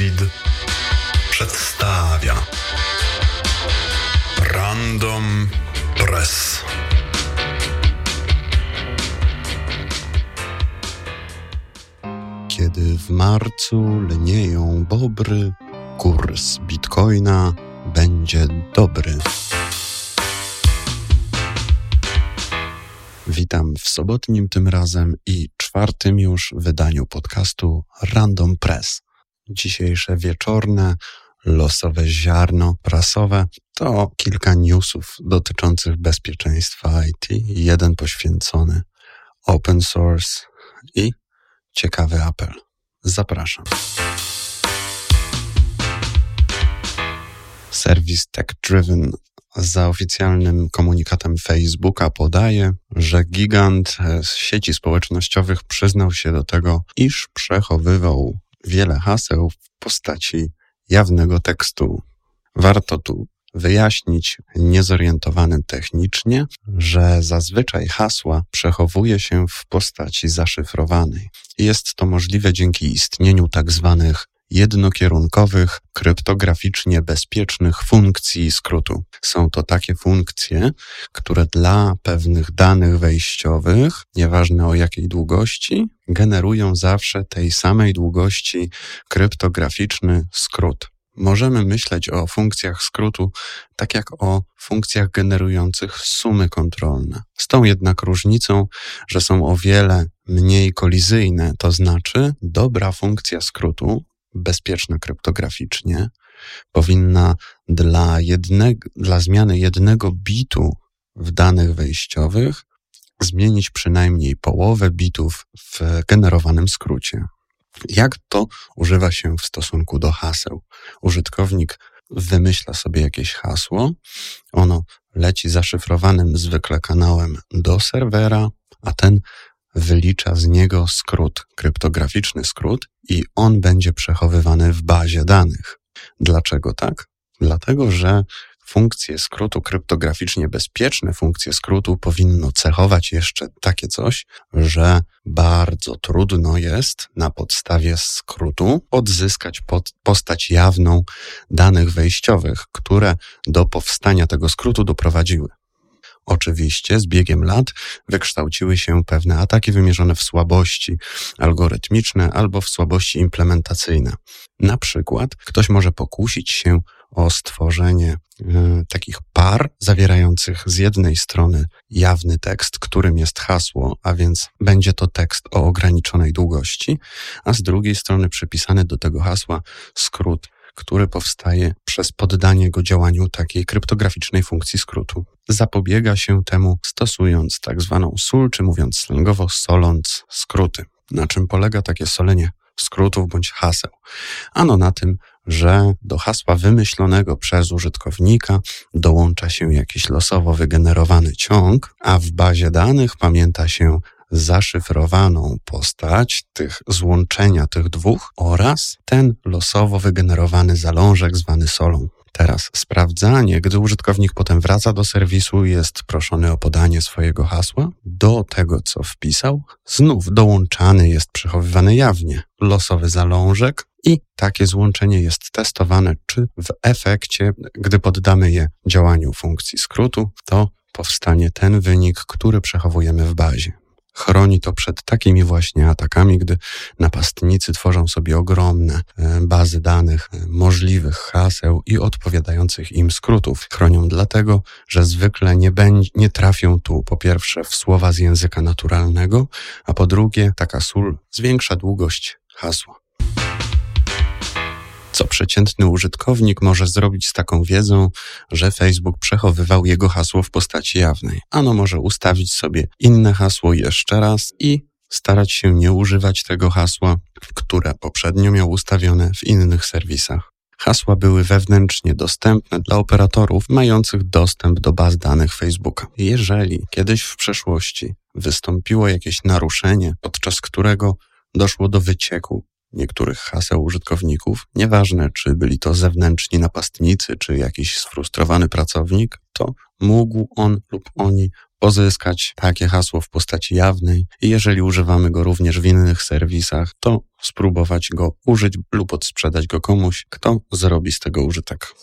Seed przedstawia Random Press. Kiedy w marcu lnieją bobry, kurs bitcoina będzie dobry. Witam w sobotnim tym razem i czwartym już wydaniu podcastu Random Press. Dzisiejsze wieczorne, losowe ziarno prasowe to kilka newsów dotyczących bezpieczeństwa IT, jeden poświęcony open source i ciekawy apel. Zapraszam. Serwis Tech Driven za oficjalnym komunikatem Facebooka podaje, że gigant z sieci społecznościowych przyznał się do tego, iż przechowywał wiele haseł w postaci jawnego tekstu. Warto tu wyjaśnić niezorientowanym technicznie, że zazwyczaj hasła przechowuje się w postaci zaszyfrowanej. Jest to możliwe dzięki istnieniu tak zwanych jednokierunkowych, kryptograficznie bezpiecznych funkcji skrótu. Są to takie funkcje, które dla pewnych danych wejściowych, nieważne o jakiej długości, generują zawsze tej samej długości kryptograficzny skrót. Możemy myśleć o funkcjach skrótu tak jak o funkcjach generujących sumy kontrolne. Z tą jednak różnicą, że są o wiele mniej kolizyjne, to znaczy dobra funkcja skrótu bezpieczna kryptograficznie, powinna dla, dla zmiany jednego bitu w danych wejściowych zmienić przynajmniej połowę bitów w generowanym skrócie. Jak to używa się w stosunku do haseł? Użytkownik wymyśla sobie jakieś hasło, ono leci zaszyfrowanym zwykle kanałem do serwera, a ten wylicza z niego skrót, kryptograficzny skrót i on będzie przechowywany w bazie danych. Dlaczego tak? Dlatego, że funkcje skrótu kryptograficznie bezpieczne, funkcje skrótu powinno cechować jeszcze takie coś, że bardzo trudno jest na podstawie skrótu odzyskać pod postać jawną danych wejściowych, które do powstania tego skrótu doprowadziły. Oczywiście z biegiem lat wykształciły się pewne ataki wymierzone w słabości algorytmiczne albo w słabości implementacyjne. Na przykład ktoś może pokusić się o stworzenie y, takich par zawierających z jednej strony jawny tekst, którym jest hasło, a więc będzie to tekst o ograniczonej długości, a z drugiej strony przypisany do tego hasła skrót który powstaje przez poddanie go działaniu takiej kryptograficznej funkcji skrótu. Zapobiega się temu stosując tak zwaną sól, czy mówiąc slangowo, soląc skróty. Na czym polega takie solenie skrótów bądź haseł? Ano na tym, że do hasła wymyślonego przez użytkownika dołącza się jakiś losowo wygenerowany ciąg, a w bazie danych pamięta się zaszyfrowaną postać tych złączenia tych dwóch oraz ten losowo wygenerowany zalążek zwany solą. Teraz sprawdzanie, gdy użytkownik potem wraca do serwisu, jest proszony o podanie swojego hasła. Do tego, co wpisał, znów dołączany jest przechowywany jawnie losowy zalążek i takie złączenie jest testowane, czy w efekcie, gdy poddamy je działaniu funkcji skrótu, to powstanie ten wynik, który przechowujemy w bazie. Chroni to przed takimi właśnie atakami, gdy napastnicy tworzą sobie ogromne e, bazy danych, e, możliwych haseł i odpowiadających im skrótów. Chronią dlatego, że zwykle nie, będzie, nie trafią tu po pierwsze w słowa z języka naturalnego, a po drugie taka sól zwiększa długość hasła co przeciętny użytkownik może zrobić z taką wiedzą, że Facebook przechowywał jego hasło w postaci jawnej. Ano może ustawić sobie inne hasło jeszcze raz i starać się nie używać tego hasła, które poprzednio miał ustawione w innych serwisach. Hasła były wewnętrznie dostępne dla operatorów mających dostęp do baz danych Facebooka. Jeżeli kiedyś w przeszłości wystąpiło jakieś naruszenie, podczas którego doszło do wycieku niektórych haseł użytkowników, nieważne czy byli to zewnętrzni napastnicy, czy jakiś sfrustrowany pracownik, to mógł on lub oni pozyskać takie hasło w postaci jawnej i jeżeli używamy go również w innych serwisach, to spróbować go użyć lub odsprzedać go komuś, kto zrobi z tego użytek.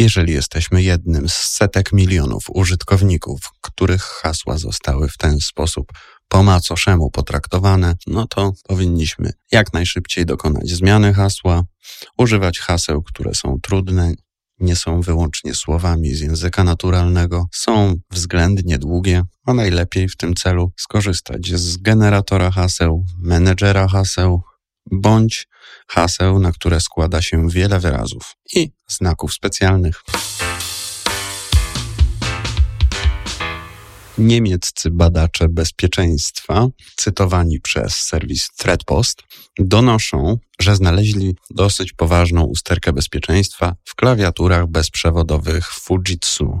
Jeżeli jesteśmy jednym z setek milionów użytkowników, których hasła zostały w ten sposób po macoszemu potraktowane, no to powinniśmy jak najszybciej dokonać zmiany hasła, używać haseł, które są trudne, nie są wyłącznie słowami z języka naturalnego, są względnie długie, a najlepiej w tym celu skorzystać z generatora haseł, menedżera haseł bądź haseł, na które składa się wiele wyrazów i znaków specjalnych. Niemieccy badacze bezpieczeństwa, cytowani przez serwis Threadpost, donoszą, że znaleźli dosyć poważną usterkę bezpieczeństwa w klawiaturach bezprzewodowych Fujitsu.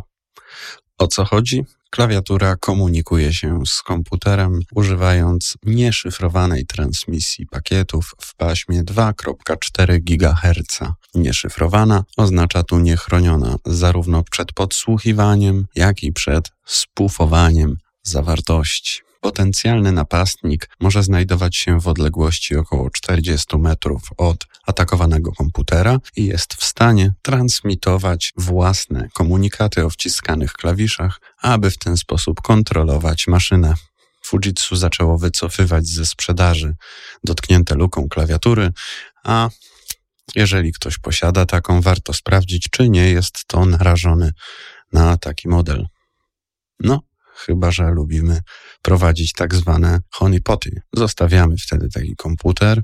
O co chodzi? Klawiatura komunikuje się z komputerem używając nieszyfrowanej transmisji pakietów w paśmie 2,4 GHz. Nieszyfrowana oznacza tu niechroniona zarówno przed podsłuchiwaniem, jak i przed spufowaniem zawartości. Potencjalny napastnik może znajdować się w odległości około 40 metrów od atakowanego komputera i jest w stanie transmitować własne komunikaty o wciskanych klawiszach, aby w ten sposób kontrolować maszynę. Fujitsu zaczęło wycofywać ze sprzedaży dotknięte luką klawiatury, a jeżeli ktoś posiada taką, warto sprawdzić, czy nie jest to narażony na taki model. No, chyba że lubimy prowadzić tak zwane honeypoty. Zostawiamy wtedy taki komputer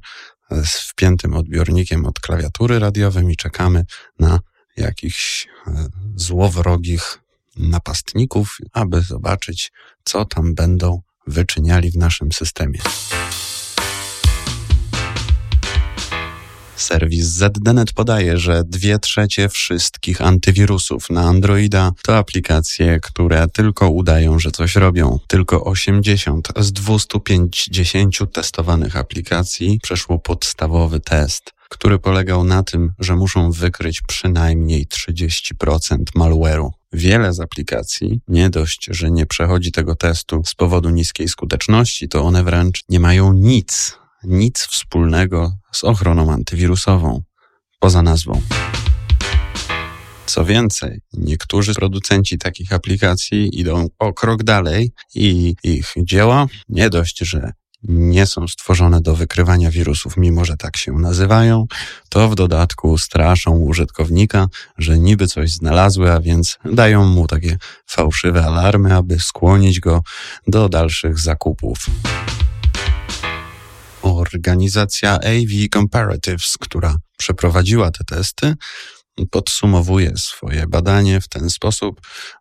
z wpiętym odbiornikiem od klawiatury radiowej i czekamy na jakichś e, złowrogich napastników, aby zobaczyć, co tam będą wyczyniali w naszym systemie. Serwis ZDNet podaje, że dwie trzecie wszystkich antywirusów na Androida to aplikacje, które tylko udają, że coś robią. Tylko 80 z 250 testowanych aplikacji przeszło podstawowy test który polegał na tym, że muszą wykryć przynajmniej 30% malware'u. Wiele z aplikacji nie dość, że nie przechodzi tego testu z powodu niskiej skuteczności, to one wręcz nie mają nic nic wspólnego z ochroną antywirusową, poza nazwą. Co więcej, niektórzy producenci takich aplikacji idą o krok dalej i ich dzieła nie dość, że nie są stworzone do wykrywania wirusów, mimo że tak się nazywają, to w dodatku straszą użytkownika, że niby coś znalazły, a więc dają mu takie fałszywe alarmy, aby skłonić go do dalszych zakupów. Organizacja AV Comparatives, która przeprowadziła te testy, podsumowuje swoje badanie w ten sposób,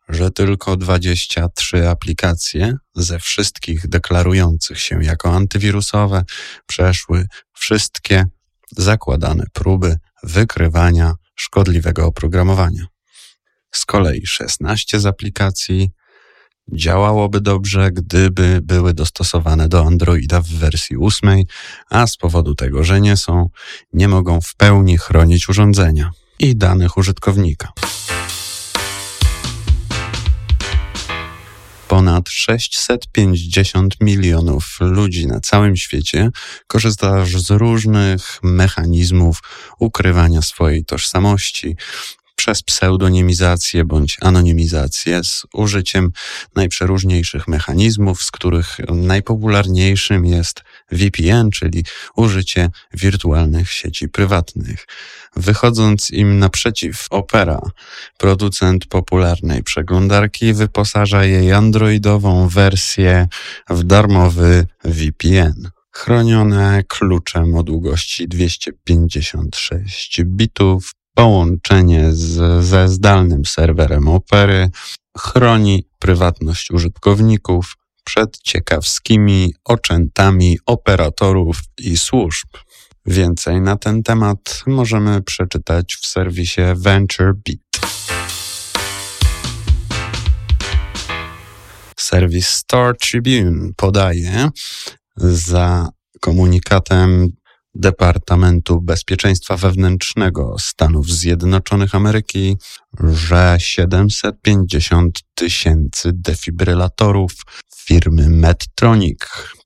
że tylko 23 aplikacje ze wszystkich deklarujących się jako antywirusowe przeszły wszystkie zakładane próby wykrywania szkodliwego oprogramowania. Z kolei 16 z aplikacji Działałoby dobrze, gdyby były dostosowane do Androida w wersji 8, a z powodu tego, że nie są, nie mogą w pełni chronić urządzenia i danych użytkownika. Ponad 650 milionów ludzi na całym świecie korzysta z różnych mechanizmów ukrywania swojej tożsamości, przez pseudonimizację bądź anonimizację z użyciem najprzeróżniejszych mechanizmów, z których najpopularniejszym jest VPN, czyli użycie wirtualnych sieci prywatnych. Wychodząc im naprzeciw, Opera, producent popularnej przeglądarki, wyposaża jej androidową wersję w darmowy VPN chronione kluczem o długości 256 bitów, Połączenie z, ze zdalnym serwerem Opery chroni prywatność użytkowników przed ciekawskimi oczętami operatorów i służb. Więcej na ten temat możemy przeczytać w serwisie VentureBeat. Serwis Star Tribune podaje za komunikatem Departamentu Bezpieczeństwa Wewnętrznego Stanów Zjednoczonych Ameryki, że 750 tysięcy defibrylatorów firmy Medtronic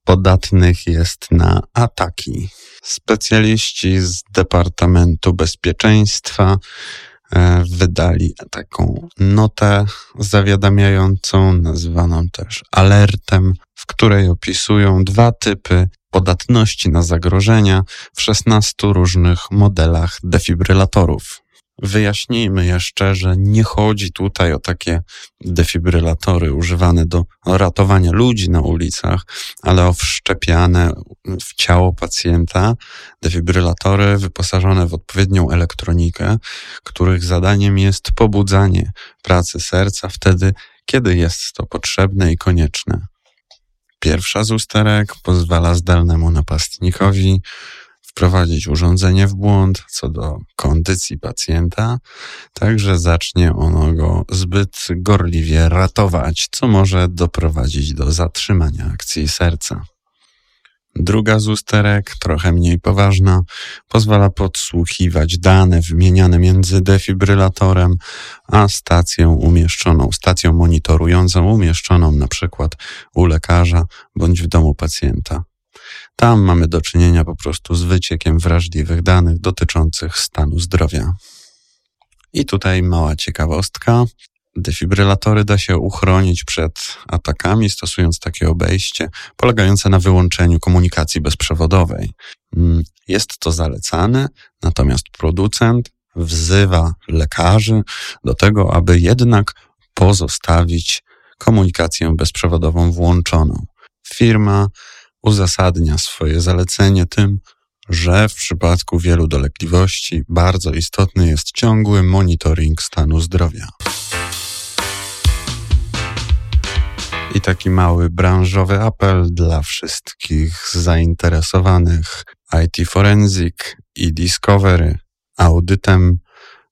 podatnych jest na ataki. Specjaliści z Departamentu Bezpieczeństwa e, wydali taką notę zawiadamiającą, nazwaną też alertem, w której opisują dwa typy podatności na zagrożenia w 16 różnych modelach defibrylatorów. Wyjaśnijmy jeszcze, że nie chodzi tutaj o takie defibrylatory używane do ratowania ludzi na ulicach, ale o wszczepiane w ciało pacjenta defibrylatory wyposażone w odpowiednią elektronikę, których zadaniem jest pobudzanie pracy serca wtedy, kiedy jest to potrzebne i konieczne. Pierwsza z usterek pozwala zdalnemu napastnikowi wprowadzić urządzenie w błąd co do kondycji pacjenta, także zacznie ono go zbyt gorliwie ratować, co może doprowadzić do zatrzymania akcji serca. Druga z usterek, trochę mniej poważna, pozwala podsłuchiwać dane wymieniane między defibrylatorem a stacją umieszczoną, stacją monitorującą umieszczoną na przykład u lekarza bądź w domu pacjenta. Tam mamy do czynienia po prostu z wyciekiem wrażliwych danych dotyczących stanu zdrowia. I tutaj mała ciekawostka. Defibrylatory da się uchronić przed atakami, stosując takie obejście polegające na wyłączeniu komunikacji bezprzewodowej. Mm, jest to zalecane, natomiast producent wzywa lekarzy do tego, aby jednak pozostawić komunikację bezprzewodową włączoną. Firma uzasadnia swoje zalecenie tym, że w przypadku wielu dolegliwości bardzo istotny jest ciągły monitoring stanu zdrowia. I taki mały branżowy apel dla wszystkich zainteresowanych IT Forensic i Discovery. Audytem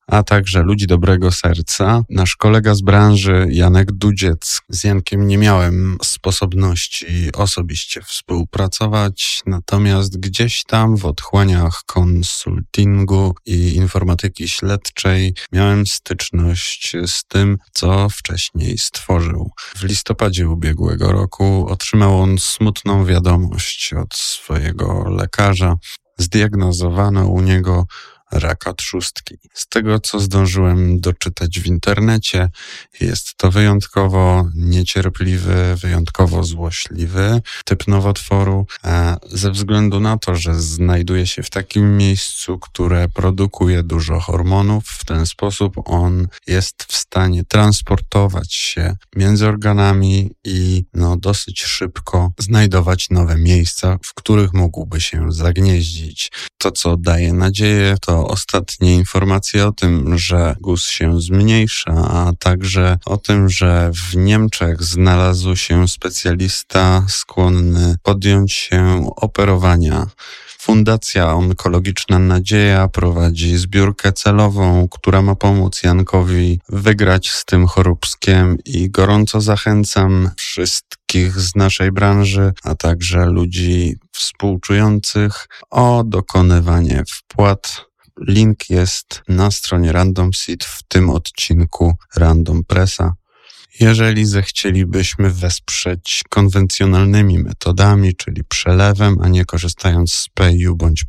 a także ludzi dobrego serca. Nasz kolega z branży, Janek Dudziec, z Jankiem nie miałem sposobności osobiście współpracować, natomiast gdzieś tam w otchłaniach konsultingu i informatyki śledczej miałem styczność z tym, co wcześniej stworzył. W listopadzie ubiegłego roku otrzymał on smutną wiadomość od swojego lekarza. Zdiagnozowano u niego raka trzustki. Z tego, co zdążyłem doczytać w internecie, jest to wyjątkowo niecierpliwy, wyjątkowo złośliwy typ nowotworu, ze względu na to, że znajduje się w takim miejscu, które produkuje dużo hormonów. W ten sposób on jest w stanie transportować się między organami i no, dosyć szybko znajdować nowe miejsca, w których mógłby się zagnieździć. To, co daje nadzieję, to ostatnie informacje o tym, że GUS się zmniejsza, a także o tym, że w Niemczech znalazł się specjalista skłonny podjąć się operowania. Fundacja Onkologiczna Nadzieja prowadzi zbiórkę celową, która ma pomóc Jankowi wygrać z tym choróbskiem i gorąco zachęcam wszystkich z naszej branży, a także ludzi współczujących o dokonywanie wpłat Link jest na stronie Random Seed w tym odcinku Random Pressa. Jeżeli zechcielibyśmy wesprzeć konwencjonalnymi metodami, czyli przelewem, a nie korzystając z Payu bądź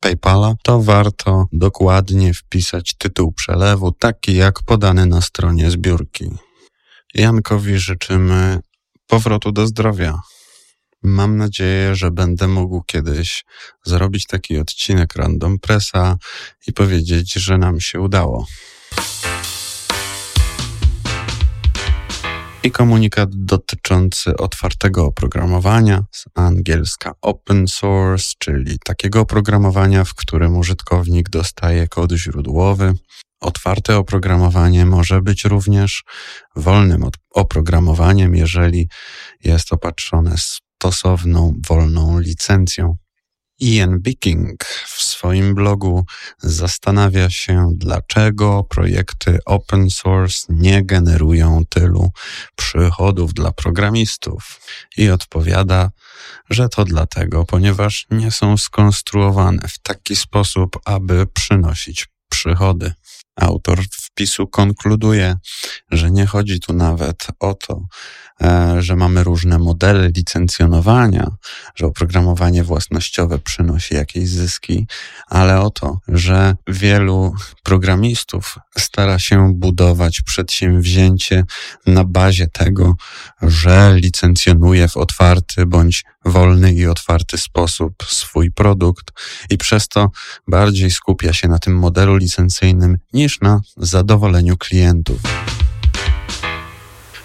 PayPala, to warto dokładnie wpisać tytuł przelewu, taki jak podany na stronie zbiórki. Jankowi życzymy powrotu do zdrowia. Mam nadzieję, że będę mógł kiedyś zrobić taki odcinek Random Pressa i powiedzieć, że nam się udało. I komunikat dotyczący otwartego oprogramowania z angielska open source, czyli takiego oprogramowania, w którym użytkownik dostaje kod źródłowy. Otwarte oprogramowanie może być również wolnym oprogramowaniem, jeżeli jest opatrzone stosowną wolną licencją. Ian Viking w swoim blogu zastanawia się, dlaczego projekty open source nie generują tylu przychodów dla programistów i odpowiada, że to dlatego, ponieważ nie są skonstruowane w taki sposób, aby przynosić przychody. Autor wpisu konkluduje, że nie chodzi tu nawet o to, e, że mamy różne modele licencjonowania, że oprogramowanie własnościowe przynosi jakieś zyski, ale o to, że wielu programistów stara się budować przedsięwzięcie na bazie tego, że licencjonuje w otwarty bądź wolny i otwarty sposób swój produkt i przez to bardziej skupia się na tym modelu licencyjnym niż na zadowoleniu klientów.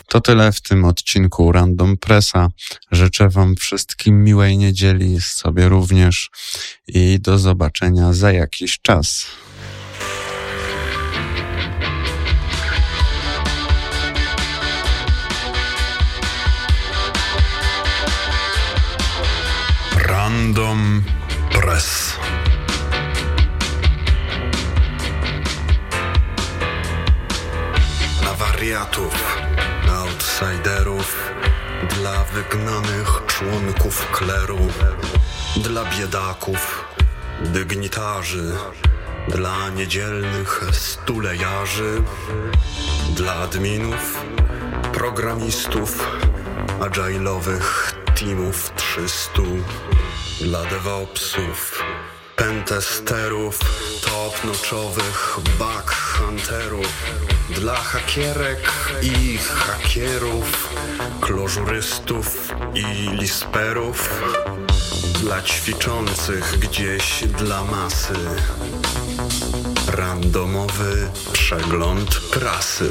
To tyle w tym odcinku Random Pressa. Życzę Wam wszystkim miłej niedzieli, sobie również i do zobaczenia za jakiś czas. Random Press. Na wariatów, na outsiderów, dla wygnanych członków kleru, dla biedaków, dygnitarzy, dla niedzielnych stulejarzy, dla adminów, programistów, agile'owych teamów 300, dla DevOpsów, pentesterów, bug hunterów, dla hakierek i hakierów, klożurystów i lisperów, dla ćwiczących gdzieś dla masy. Randomowy przegląd prasy.